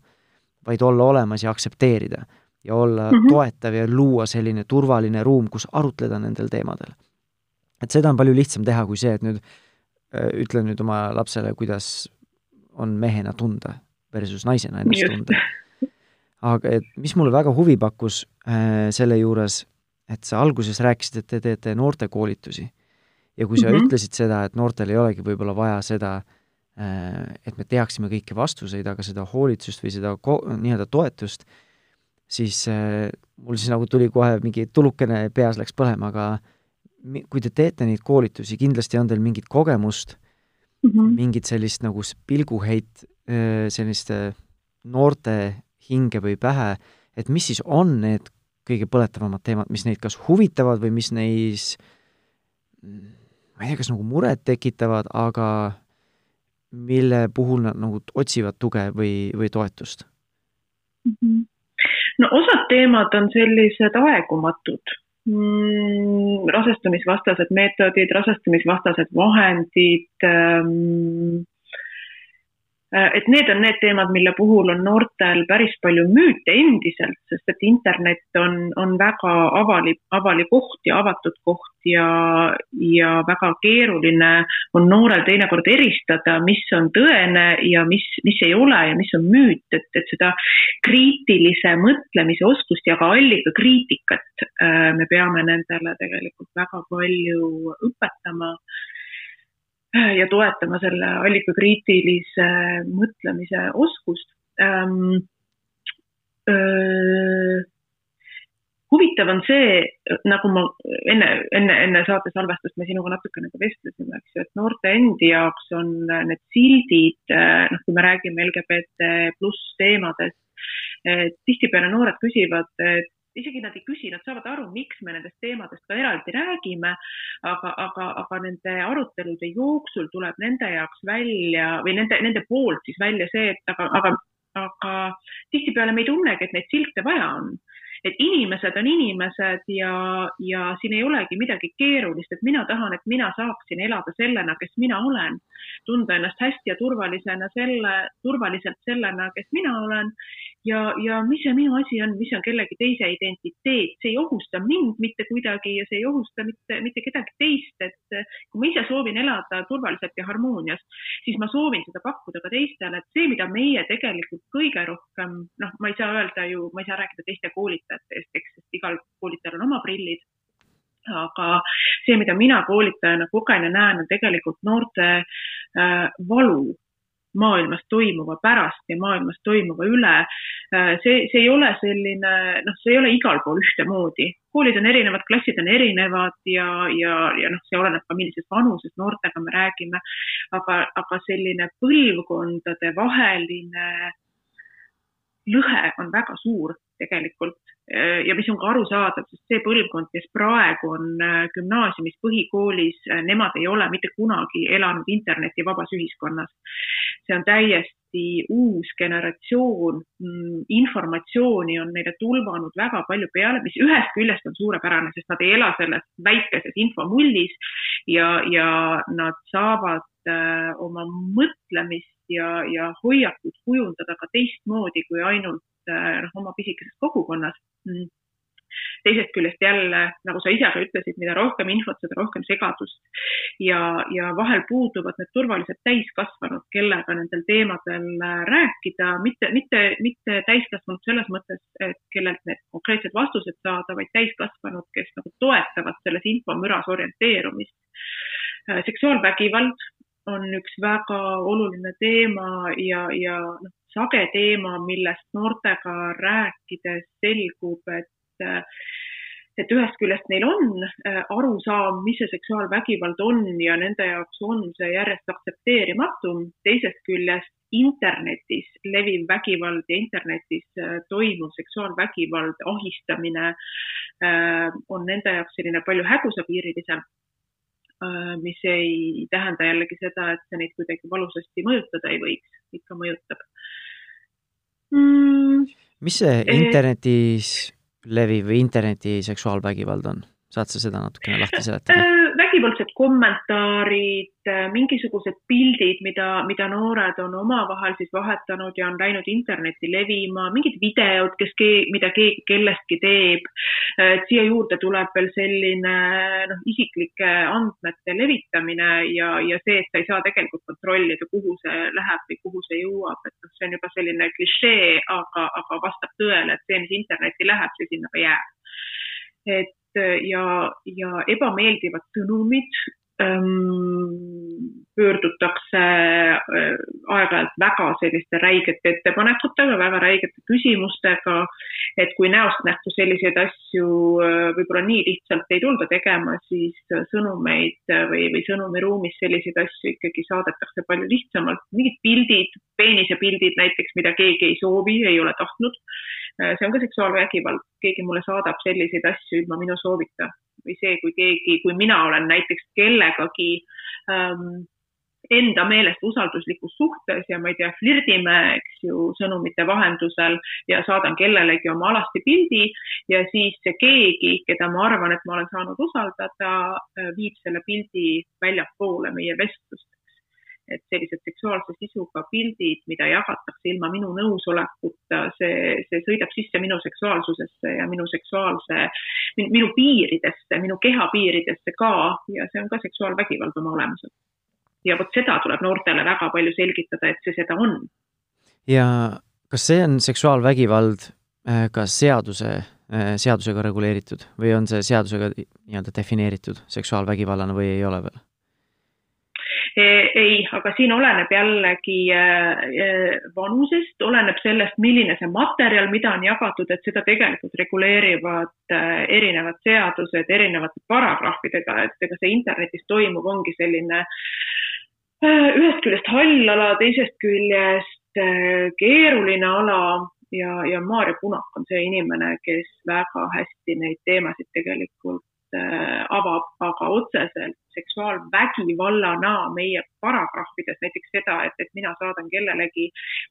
vaid olla olemas ja aktsepteerida ja olla mm -hmm. toetav ja luua selline turvaline ruum, kus arutleda nendel teemadel. et seda on palju lihtsam teha kui see, et nüüd äh, ütle nüüd oma lapsele, kuidas on mehena tunda versus naisena ennast tunda. aga et mis mulle väga huvi pakkus äh, selle juures et sa alguses rääkisid, et te teete noortekoolitusi ja kui sa mm -hmm. ütlesid seda, et noortel ei olegi võib-olla vaja seda, äh, et me teaksime kõiki vastuseid, aga seda hoolitsust või seda nii-öelda toetust, siis äh, mul siis nagu tuli kohe mingi tulukene peas läks põlema, aga kui te teete neid koolitusi, kindlasti on teil mingit kogemust mm, -hmm. mingit sellist nagu pilguheit äh, selliste noorte hinge või pähe, et mis siis on need kõige põletavamad teemad, mis neid kas huvitavad või mis neis, ma ei tea, kas nagu muret tekitavad, aga mille puhul nad nagu otsivad tuge või, või toetust mm? -hmm. no osad teemad on sellised aegumatud mm,, rasestumisvastased meetodid, rasestumisvastased vahendid ähm,, Äh, et need on need teemad, mille puhul on noortel päris palju müüte endiselt, sest et internet on, on väga avali, avali koht ja avatud koht ja, ja väga keeruline on noorel teinekord eristada, mis on tõene ja mis, mis ei ole ja mis on müüt, et, et seda kriitilise mõtlemise oskust ja ka allikakriitikat äh, me peame nendele tegelikult väga palju õpetama ja toetama selle allikakriitilise mõtlemise oskust ähm,. Huvitav on see, nagu ma enne, enne, enne saate salvestust me sinuga natukene ka vestlesime, eks ju, et noorte endi jaoks on need sildid, noh, kui me räägime LGBT pluss teemadest, tihtipeale noored küsivad, et isegi nad ei küsi, nad saavad aru, miks me nendest teemadest ka eraldi räägime, aga, aga, aga nende arutelude jooksul tuleb nende jaoks välja või nende, nende poolt siis välja see, et aga, aga, aga tihtipeale me ei tunnegi, et neid silte vaja on. Et inimesed on inimesed ja, ja siin ei olegi midagi keerulist, et mina tahan, et mina saaksin elada sellena, kes mina olen, tunda ennast hästi ja turvalisena selle, turvaliselt sellena, kes mina olen ja, ja mis see minu asi on, mis on kellegi teise identiteet, see ei ohusta mind mitte kuidagi ja see ei ohusta mitte, mitte kedagi teist, et kui ma ise soovin elada turvaliselt ja harmoonias, siis ma soovin seda pakkuda ka teistele, et see, mida meie tegelikult kõige rohkem, noh, ma ei saa öelda ju, ma ei saa rääkida teiste koolitajate eest, eks, sest igal koolitajal on oma prillid. Aga see, mida mina koolitajana kogen ja näen, on tegelikult noorte äh, valu maailmas toimuva pärast ja maailmas toimuva üle. Äh, see, see ei ole selline, noh, see ei ole igal pool ühtemoodi. koolid on erinevad, klassid on erinevad ja, ja, ja noh, see oleneb ka, millises vanuses noortega me räägime. aga, aga selline põlvkondade vaheline lõhe on väga suur tegelikult ja mis on ka arusaadav, sest see põlvkond, kes praegu on äh, gümnaasiumis, põhikoolis, äh, nemad ei ole mitte kunagi elanud internetivabas ühiskonnas. see on täiesti uus generatsioon, mm, informatsiooni on neile tulvanud väga palju peale, mis ühest küljest on suurepärane, sest nad ei ela selles väikeses infomullis ja, ja nad saavad äh, oma mõtlemist ja, ja hoiakut kujundada ka teistmoodi kui ainult noh, oma pisikeses kogukonnas. Teisest küljest jälle, nagu sa ise ka ütlesid, mida rohkem infot, seda rohkem segadust. Ja, ja vahel puuduvad need turvalised täiskasvanud, kellega nendel teemadel rääkida, mitte, mitte, mitte täiskasvanud selles mõttes, et kellelt need konkreetsed vastused saada, vaid täiskasvanud, kes nagu toetavad selles infomüras orienteerumist. seksuaalvägivald on üks väga oluline teema ja, ja noh, sage teema, millest noortega rääkides selgub, et et ühest küljest neil on äh, arusaam, mis see seksuaalvägivald on ja nende jaoks on see järjest aktsepteerimatu, teisest küljest internetis leviv vägivald ja internetis äh, toimuv seksuaalvägivald, ahistamine äh, on nende jaoks selline palju hägusapiirilisem mis ei tähenda jällegi seda, et see neid kuidagi valusasti mõjutada ei võiks, ikka mõjutab mm.. mis see internetis leviv interneti seksuaalvägivald on? saad sa seda natukene lahti seletada? Vägivaldsed kommentaarid, äh, mingisugused pildid, mida, mida noored on omavahel siis vahetanud ja on läinud internetti levima, mingid videod, kes, mida keegi kellestki teeb. Äh, siia juurde tuleb veel selline noh, isiklike andmete levitamine ja, ja see, et sa ei saa tegelikult kontrollida, kuhu see läheb või kuhu see jõuab, et noh, see on juba selline klišee, aga, aga vastab tõele, et see, mis internetti läheb, see sinna ka jääb et ja, ja ebameeldivad sõnumid pöördutakse aeg-ajalt väga selliste räigete ettepanekutega, väga räigete küsimustega, et kui näost nähtu selliseid asju võib-olla nii lihtsalt ei tulda tegema, siis sõnumeid või, või sõnumiruumis selliseid asju ikkagi saadetakse palju lihtsamalt. mingid pildid, peenisepildid näiteks, mida keegi ei soovi, ei ole tahtnud see on ka seksuaalvägivald, keegi mulle saadab selliseid asju ilma minu soovita või see, kui keegi, kui mina olen näiteks kellegagi ähm, enda meelest usalduslikus suhtes ja ma ei tea, flirdime, eks ju, sõnumite vahendusel ja saadan kellelegi oma alasti pildi ja siis see keegi, keda ma arvan, et ma olen saanud usaldada, äh, viib selle pildi väljapoole meie vestlust et sellised seksuaalse sisuga pildid, mida jagatakse ilma minu nõusolekuta, see, see sõidab sisse minu seksuaalsusesse ja minu seksuaalse, minu piiridesse, minu keha piiridesse ka ja see on ka seksuaalvägivald oma olemuselt. ja vot seda tuleb noortele väga palju selgitada, et see seda on. ja kas see on seksuaalvägivald äh, ka seaduse, äh, seadusega reguleeritud või on see seadusega nii-öelda defineeritud seksuaalvägivallana või ei ole veel? Ei, aga siin oleneb jällegi äh, äh, vanusest, oleneb sellest, milline see materjal, mida on jagatud, et seda tegelikult reguleerivad äh, erinevad seadused erinevate paragrahvidega, et ega see internetis toimuv ongi selline ühest küljest hall ala, teisest küljest keeruline ala ja, ja Maarja Punak on see inimene, kes väga hästi neid teemasid tegelikult avab aga otseselt seksuaalvägivallana meie paragrahvides näiteks seda, et, et mina saadan kellelegi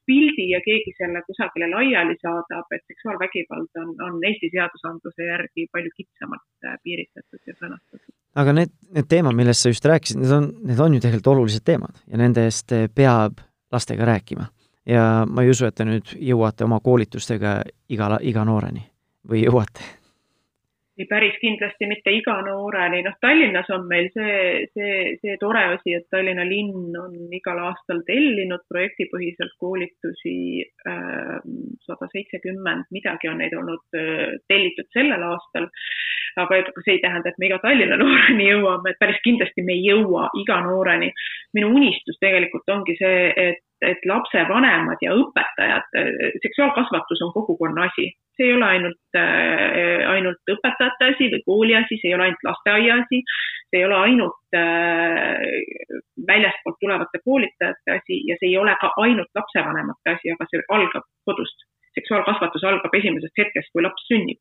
pildi ja keegi selle kusagile laiali saadab, et seksuaalvägivald on, on Eesti seadusandluse järgi palju kitsamalt äh, piiritletud ja sõnastatud. aga need, need teemad, millest sa just rääkisid, need on, need on ju tegelikult olulised teemad ja nende eest peab lastega rääkima. ja ma ei usu, et te nüüd jõuate oma koolitustega iga, iga nooreni või jõuate ei päris kindlasti mitte iga nooreni, noh, Tallinnas on meil see, see, see tore asi, et Tallinna linn on igal aastal tellinud projektipõhiselt koolitusi ähm, sada seitsekümmend, midagi on neid olnud äh, tellitud sellel aastal. aga see ei tähenda, et me iga Tallinna nooreni jõuame, et päris kindlasti me ei jõua iga nooreni. minu unistus tegelikult ongi see, et et lapsevanemad ja õpetajad, seksuaalkasvatus on kogukonna asi, see ei ole ainult, äh, ainult õpetajate asi või kooli asi, see ei ole ainult lasteaia asi, see ei ole ainult äh, väljastpoolt tulevate koolitajate asi ja see ei ole ka ainult lapsevanemate asi, aga see algab kodust. seksuaalkasvatus algab esimesest hetkest, kui laps sünnib.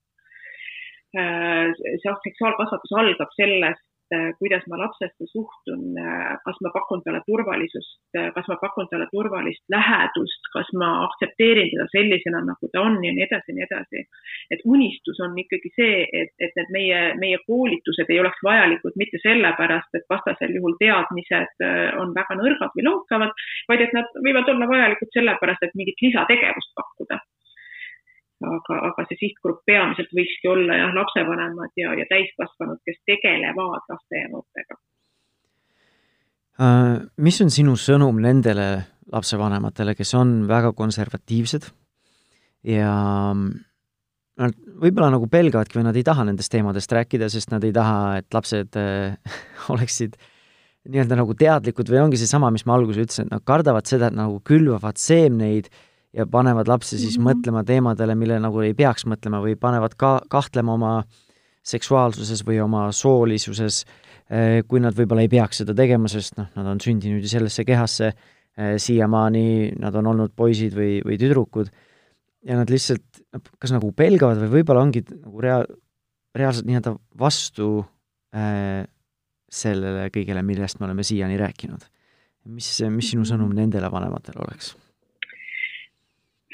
Äh, seksuaalkasvatus algab sellest, Äh, kuidas ma lapsesse suhtun, äh, kas ma pakun talle turvalisust, äh, kas ma pakun talle turvalist lähedust, kas ma aktsepteerin teda sellisena, nagu ta on ja nii edasi ja nii edasi. et unistus on ikkagi see, et, et need meie, meie koolitused ei oleks vajalikud mitte sellepärast, et vastasel juhul teadmised on väga nõrgad või lonkavad, vaid et nad võivad olla vajalikud sellepärast, et mingit lisategevust pakkuda aga, aga see sihtgrupp peamiselt võikski olla jah, lapsevanemad ja, ja täiskasvanud, kes tegelevad laste ja noortega. Äh, mis on sinu sõnum nendele lapsevanematele, kes on väga konservatiivsed ja nad võib-olla nagu pelgavadki või nad ei taha nendest teemadest rääkida, sest nad ei taha, et lapsed äh, oleksid nii-öelda nagu teadlikud või ongi seesama, mis ma alguses ütlesin, et nad kardavad seda, et nagu külvavad seemneid ja panevad lapsi siis mm -hmm. mõtlema teemadele, mille nagu ei peaks mõtlema või panevad ka kahtlema oma seksuaalsuses või oma soolisuses, äh, kui nad võib-olla ei peaks seda tegema, sest noh, nad on sündinud ju sellesse kehasse, äh, siiamaani nad on olnud poisid või, või tüdrukud ja nad lihtsalt kas nagu pelgavad või võib-olla ongi nagu rea-, reaalselt nii-öelda vastu äh, sellele kõigele, millest me oleme siiani rääkinud. mis, mis sinu sõnum nendele vanematele oleks?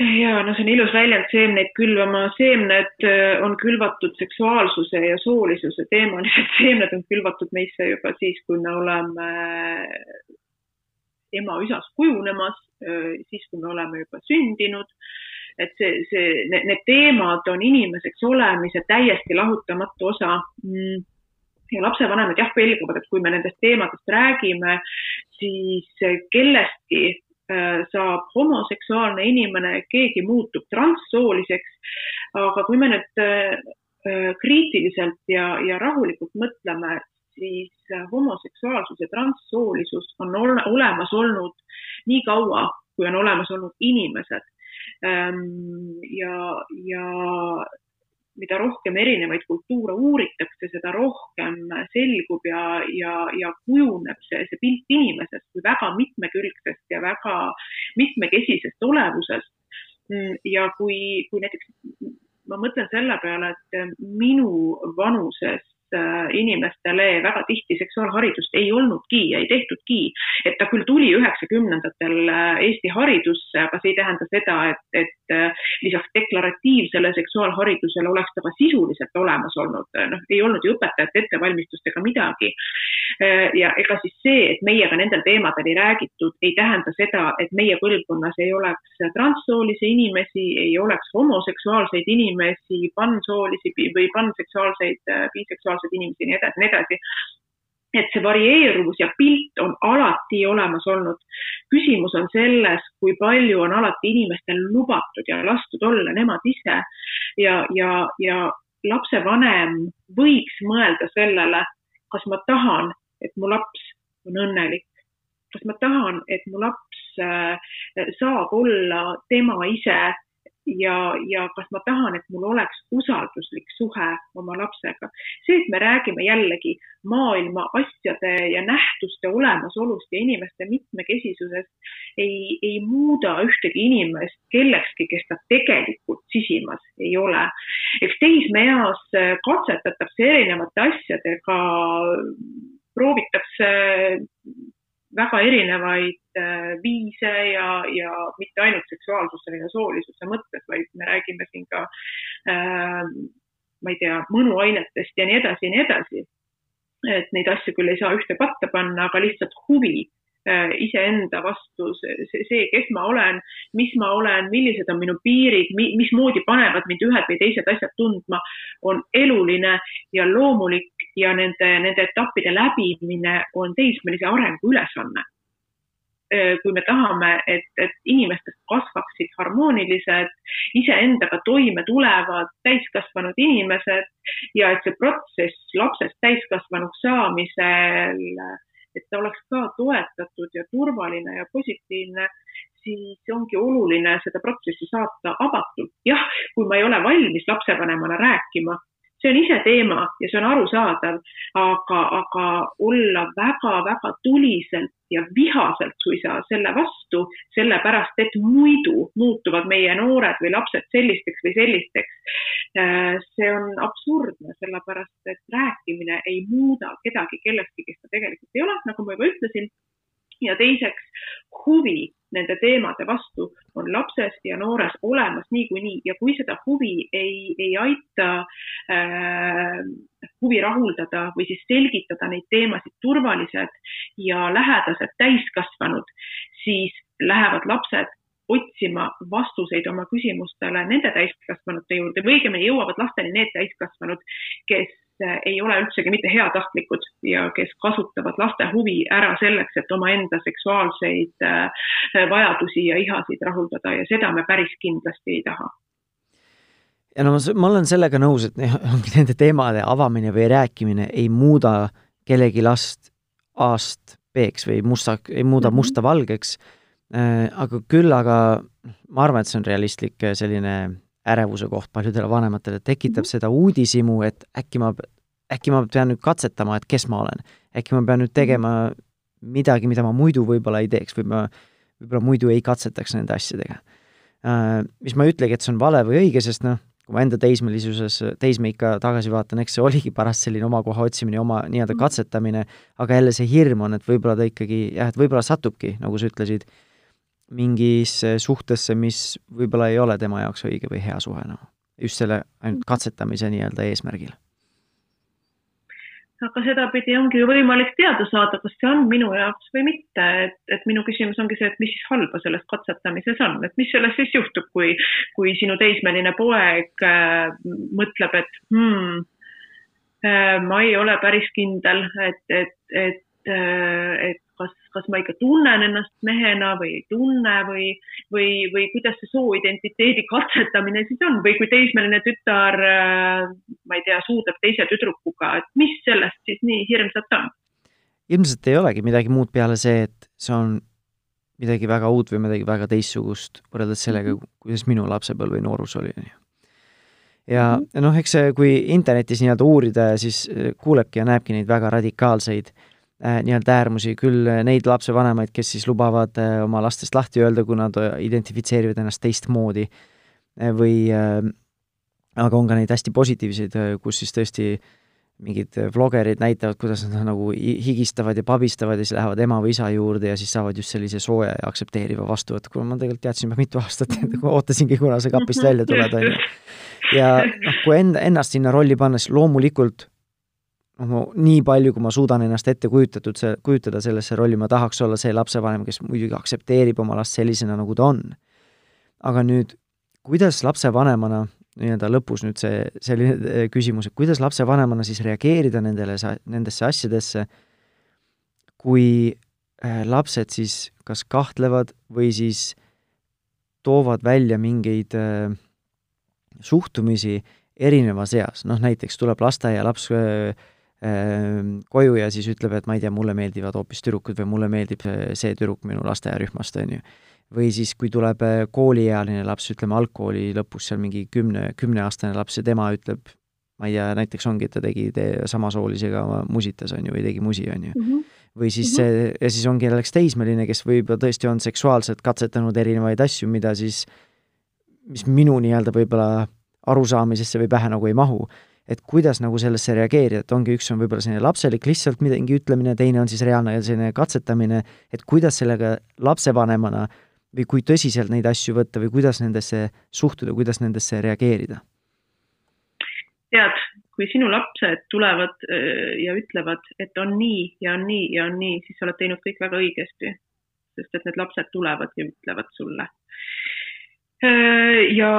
Ja no see on ilus väljend, seemneid külvama, seemned äh, on külvatud seksuaalsuse ja soolisuse teemal, need seemned on külvatud meisse juba siis, kui me oleme ema üsas kujunemas, äh, siis kui me oleme juba sündinud. Et see, see, need teemad on inimeseks olemise täiesti lahutamatu osa. Mm. ja lapsevanemad jah, pelgavad, et kui me nendest teemadest räägime, siis kellestki äh, saab homoseksuaalne inimene, keegi muutub transsooliseks. aga kui me nüüd äh, äh, kriitiliselt ja, ja rahulikult mõtleme, siis homoseksuaalsus ja transsoolisus on olemas olnud nii kaua, kui on olemas olnud inimesed ja, ja mida rohkem erinevaid kultuure uuritakse, seda rohkem selgub ja, ja, ja kujuneb see, see pilt inimesest kui väga mitmekülgsest ja väga mitmekesisest olevusest. Mm, ja kui, kui näiteks ma mõtlen selle peale, et minu vanuses inimestele väga tihti seksuaalharidust ei olnudki ja ei tehtudki. et ta küll tuli üheksakümnendatel äh, Eesti haridusse, aga see ei tähenda seda, et, et äh, lisaks deklaratiivsele seksuaalharidusele oleks ta ka sisuliselt olemas olnud. noh, ei olnud ju õpetajate ettevalmistust ega midagi. ja ega siis see, et meiega nendel teemadel ei räägitud, ei tähenda seda, et meie põlvkonnas ei oleks transsoolisi inimesi, ei oleks homoseksuaalseid inimesi, pansoolisi või panseksuaalseid, biseksuaalseid seksuaalseid inimesi ja nii edasi, nii edasi. Et see varieeruvus ja pilt on alati olemas olnud. küsimus on selles, kui palju on alati inimestel lubatud ja lastud olla nemad ise. Ja, ja, ja lapsevanem võiks mõelda sellele, kas ma tahan, et mu laps on õnnelik, kas ma tahan, et mu laps äh, saab olla tema ise ja, ja kas ma tahan, et mul oleks usalduslik suhe oma lapsega. see, et me räägime jällegi maailma asjade ja nähtuste olemasolust ja inimeste mitmekesisusest, ei, ei muuda ühtegi inimest kellekski, kes ta tegelikult sisimas ei ole. eks teismeeas katsetatakse erinevate asjadega, proovitakse väga erinevaid äh, viise ja, ja mitte ainult seksuaalsuse ja soolisuse mõttes, vaid me räägime siin ka äh,, ma ei tea, mõnuainetest ja nii edasi ja nii edasi. et neid asju küll ei saa ühte patta panna, aga lihtsalt huvi Äh, iseenda vastu, see, kes ma olen, mis ma olen, millised on minu piirid, mismoodi panevad mind ühed või teised asjad tundma, on eluline ja loomulik ja nende, nende etappide läbimine on teismelise arengu ülesanne. Kui me tahame, et, et inimestest kasvaksid harmoonilised, iseendaga toime tulevad täiskasvanud inimesed ja et see protsess lapsest täiskasvanuks saamisel et ta oleks ka toetatud ja turvaline ja positiivne, siis ongi oluline seda protsessi saata avatult. jah, kui ma ei ole valmis lapsevanemana rääkima, see on ise teema ja see on arusaadav, aga, aga olla väga-väga tuliselt ja vihaselt suisa selle vastu, sellepärast et muidu muutuvad meie noored või lapsed sellisteks või sellisteks. Äh, see on absurdne, sellepärast et rääkimine ei muuda kedagi kellestki, kes ta tegelikult ei ole, nagu ma juba ütlesin. ja teiseks, huvi nende teemade vastu on lapses ja noores olemas niikuinii. Ja kui seda huvi ei, ei aita äh, huvi rahuldada või siis selgitada neid teemasid turvalised ja lähedased täiskasvanud, siis lähevad lapsed otsima vastuseid oma küsimustele nende täiskasvanute juurde või õigemini jõuavad lasteni need täiskasvanud, kes ei ole üldsegi mitte heatahtlikud ja kes kasutavad laste huvi ära selleks, et omaenda seksuaalseid äh, vajadusi ja ihasid rahuldada ja seda me päris kindlasti ei taha ja no ma, ma olen sellega nõus, et ongi nende teemade avamine või rääkimine ei muuda kellegi last A-st B-ks või musta, ei muuda -hmm. musta valgeks Äh, aga küll aga ma arvan, et see on realistlik äh, selline ärevuse koht paljudele vanematele, tekitab -hmm. seda uudishimu, et äkki ma, äkki ma pean nüüd katsetama, et kes ma olen. äkki ma pean nüüd tegema midagi, mida ma muidu võib-olla ei teeks või ma võib-olla muidu ei katsetaks nende asjadega. Äh, mis ma ei ütlegi, et see on vale või õige, sest noh, kui ma enda teismelisuses, teismeikka tagasi vaatan, eks see oligi parast selline oma koha otsimine, oma nii-öelda mhm. katsetamine, aga jälle see hirm on, et võib-olla ta ikkagi jah, et võib-olla satubki, nagu sa ütlesid, mingisse suhtesse, mis võib-olla ei ole tema jaoks õige või hea suhe, noh. just selle ainult katsetamise nii-öelda eesmärgil. aga sedapidi ongi ju võimalik teada saada, kas see on minu jaoks või mitte, et, et minu küsimus ongi see, et mis siis halba selles katsetamises on, et mis sellest siis juhtub, kui, kui sinu teismeline poeg äh, mõtleb, et hmm, äh, ma ei ole päris kindel, et, et, et, äh, et kas, kas ma ikka tunnen ennast mehena või ei tunne või, või, või kuidas see sooidentiteedi katsetamine siis on või kui teismeline tütar, äh, ma ei tea, suudleb teise tüdrukuga, et mis sellest siis nii hirmsat on? ilmselt ei olegi midagi muud peale see, et see on midagi väga uut või midagi väga teistsugust võrreldes sellega, mhm. kuidas minu lapsepõlv või noorus oli, on ju ja mhm. noh, eks see, kui internetis nii-öelda uurida, siis äh, kuulebki ja näebki neid väga radikaalseid äh, Äh, nii-öelda äärmusi, küll äh, neid lapsevanemaid, kes siis lubavad äh, oma lastest lahti öelda, kui nad identifitseerivad ennast teistmoodi, või aga on ka neid hästi positiivseid, kus siis tõesti mingid vlogerid näitavad, kuidas nad nagu higistavad ja pabistavad ja siis lähevad ema või isa juurde ja siis saavad just sellise sooja ja aktsepteeriva vastuvõtu, kuna ma tegelikult teadsin juba mitu aastat, ootasingi, kuna sa kapist välja tuled, on ju. ja noh, kui enda, ennast sinna rolli panna, siis loomulikult noh, nii palju, kui ma suudan ennast ette kujutatud, see, kujutada sellesse rolli, ma tahaks olla see lapsevanem, kes muidugi aktsepteerib oma last sellisena, nagu ta on. aga nüüd, kuidas lapsevanemana, nii-öelda lõpus nüüd see selline eh, küsimus, et kuidas lapsevanemana siis reageerida nendele, nendesse asjadesse, kui eh, lapsed siis kas kahtlevad või siis toovad välja mingeid äh, suhtumisi erinevas eas, noh näiteks tuleb lasteaialaps äh, koju ja siis ütleb, et ma ei tea, mulle meeldivad hoopis tüdrukud või mulle meeldib see tüdruk minu lasteaiarühmast, on ju. või siis, kui tuleb eh, kooliealine laps, ütleme algkooli lõpus seal mingi kümne, kümneaastane laps ja tema ütleb, ma ei tea, näiteks ongi, et ta tegi te samasoolisega musitas, on ju, või tegi musi, on ju mm. -hmm või siis mm -hmm. see, ja siis ongi näiteks teismeline, kes võib-olla tõesti on seksuaalselt katsetanud erinevaid asju, mida siis, mis minu nii-öelda võib-olla arusaamisesse või pähe nagu ei mahu et kuidas nagu sellesse reageerida, et ongi, üks on võib-olla selline lapselik lihtsalt midagi ütlemine, teine on siis reaalne selline katsetamine, et kuidas sellega lapsevanemana või kui tõsiselt neid asju võtta või kuidas nendesse suhtuda, kuidas nendesse reageerida? tead, kui sinu lapsed tulevad äh, ja ütlevad, et on nii ja on nii ja on nii, siis sa oled teinud kõik väga õigesti. sest et need lapsed tulevad ja ütlevad sulle ja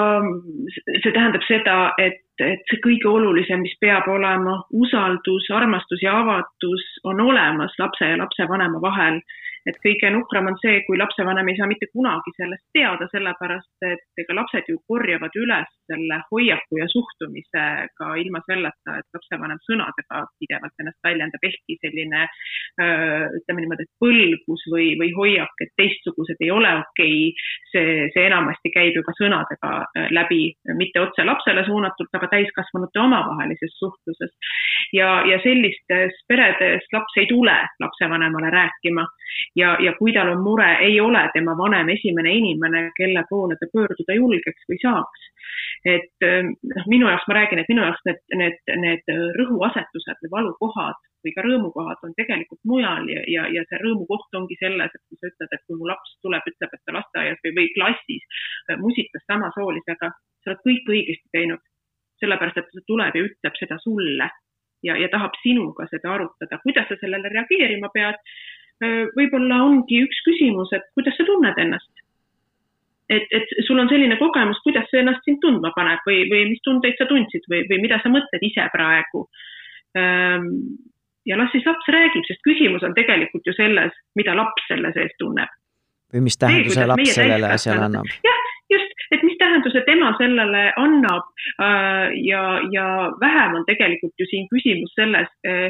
see tähendab seda, et, et see kõige olulisem, mis peab olema, usaldus, armastus ja avatus on olemas lapse ja lapsevanema vahel et kõige nukram on see, kui lapsevanem ei saa mitte kunagi sellest teada, sellepärast et ega lapsed ju korjavad üles selle hoiaku ja suhtumisega ilma selleta, et lapsevanem sõnadega pidevalt ennast väljendab, ehkki selline ütleme niimoodi, et põlgus või, või hoiak, et teistsugused ei ole okei okay,, see, see enamasti käib ju ka sõnadega läbi, mitte otse lapsele suunatult, aga täiskasvanute omavahelises suhtluses. ja, ja sellistes peredes laps ei tule lapsevanemale rääkima ja, ja kui tal on mure, ei ole tema vanem esimene inimene, kelle poole ta pöörduda julgeks või saaks. et ähm, noh, minu jaoks ma räägin, et minu jaoks need, need, need rõhuasetused või valukohad või ka rõõmukohad on tegelikult mujal ja, ja, ja see rõõmukoht ongi selles, et kui sa ütled, et kui mu laps tuleb, ütleb, et ta lasteaias või, või klassis äh, musitas samasoolisega, sa oled kõik õigesti teinud. sellepärast, et ta tuleb ja ütleb seda sulle ja, ja tahab sinuga seda arutada, kuidas sa sellele reageerima pead võib-olla ongi üks küsimus, et kuidas sa tunned ennast. et, et sul on selline kogemus, kuidas see ennast sind tundma paneb või, või mis tundeid sa tundsid või, või mida sa mõtled ise praegu ja las siis laps räägib, sest küsimus on tegelikult ju selles, mida laps selle sees tunneb. või mis tähenduse laps sellele asjale annab. jah, et mis tähenduse tema sellele annab? Äh, ja, ja vähem on tegelikult ju siin küsimus selles, äh,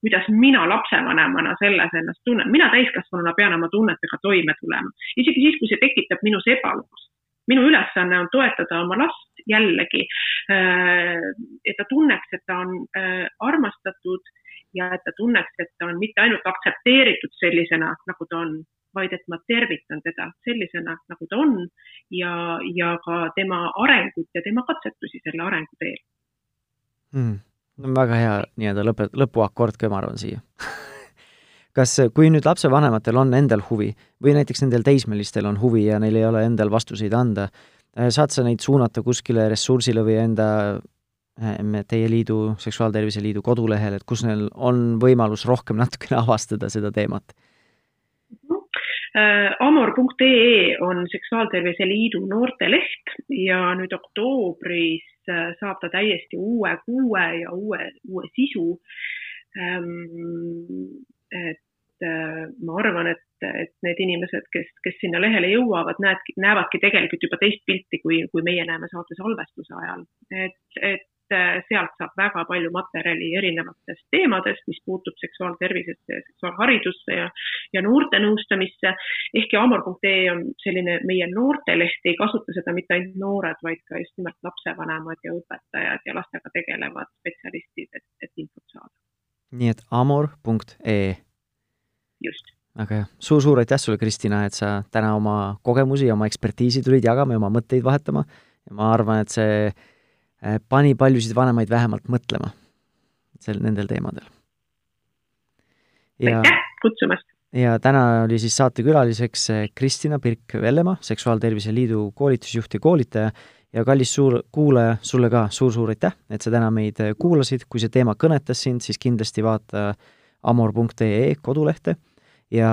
kuidas mina lapsevanemana selles ennast tunnen. mina täiskasvanuna pean oma tunnetega toime tulema, isegi siis, kui see tekitab minus ebalust minu ülesanne on toetada oma last jällegi, äh, et ta tunneks, et ta on armastatud ja et ta tunneks, et ta on mitte ainult aktsepteeritud sellisena, nagu ta on, vaid et ma tervitan teda sellisena, nagu ta on ja, ja ka tema arengut ja tema katsetusi selle arengu teel. Hmm.. no väga hea nii-öelda lõpe, lõpuakord ka, ma arvan, siia. Kas, kui nüüd lapsevanematel on endal huvi või näiteks nendel teismelistel on huvi ja neil ei ole endal vastuseid anda, saad sa neid suunata kuskile ressursile või enda Äh, teie liidu, Seksuaaltervise Liidu kodulehel, et kus neil on võimalus rohkem natukene avastada seda teemat? Äh, amor.ee on Seksuaaltervise Liidu noorteleht ja nüüd oktoobris äh, saab ta täiesti uue kuue ja uue, uue sisu. Ähm, et ma arvan, et, et need inimesed, kes, kes sinna lehele jõuavad, näed, näevadki tegelikult juba teist pilti, kui, kui meie näeme saate salvestuse ajal. et, et Äh, sealt saab väga palju materjali erinevatest teemadest, mis puutub seksuaaltervisesse ja seksuaalharidusse ja, ja noorte nõustamisse. ehkki amor.ee on selline meie noorteleht, ei kasuta seda mitte ainult noored, vaid ka just nimelt lapsevanemad ja õpetajad ja lastega tegelevad spetsialistid, et, et infot saada. nii et amor.ee. just väga hea suur,, suur-suur aitäh sulle, Kristina, et sa täna oma kogemusi ja oma ekspertiisi tulid jagama ja oma mõtteid vahetama ja ma arvan, et see pani paljusid vanemaid vähemalt mõtlema sel, nendel teemadel. aitäh kutsumast! ja täna oli siis saatekülaliseks äh, Kristina Pirk-Vellemaa, Seksuaaltervise Liidu koolitusjuht ja koolitaja ja kallis suur kuulaja, sulle ka suur-suur aitäh, et sa täna meid äh, kuulasid, kui see teema kõnetas sind, siis kindlasti vaata amor.ee kodulehte ja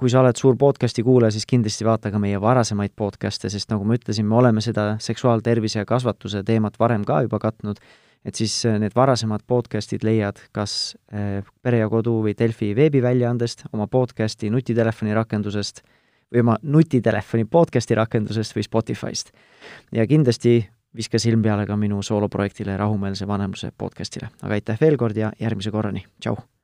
kui sa oled suur podcasti kuulaja, siis kindlasti vaata ka meie varasemaid podcast'e, sest nagu ma ütlesin, me oleme seda seksuaaltervise ja kasvatuse teemat varem ka juba katnud, et siis äh, need varasemad podcast'id leiad kas äh, Pere ja Kodu või Delfi veebiväljaandest, oma podcasti nutitelefoni rakendusest või oma nutitelefoni podcasti rakendusest või Spotify'st. ja kindlasti viska silm peale ka minu sooloprojektile Rahumeelse vanemluse podcastile. aga aitäh veel kord ja järgmise korrani, tšau!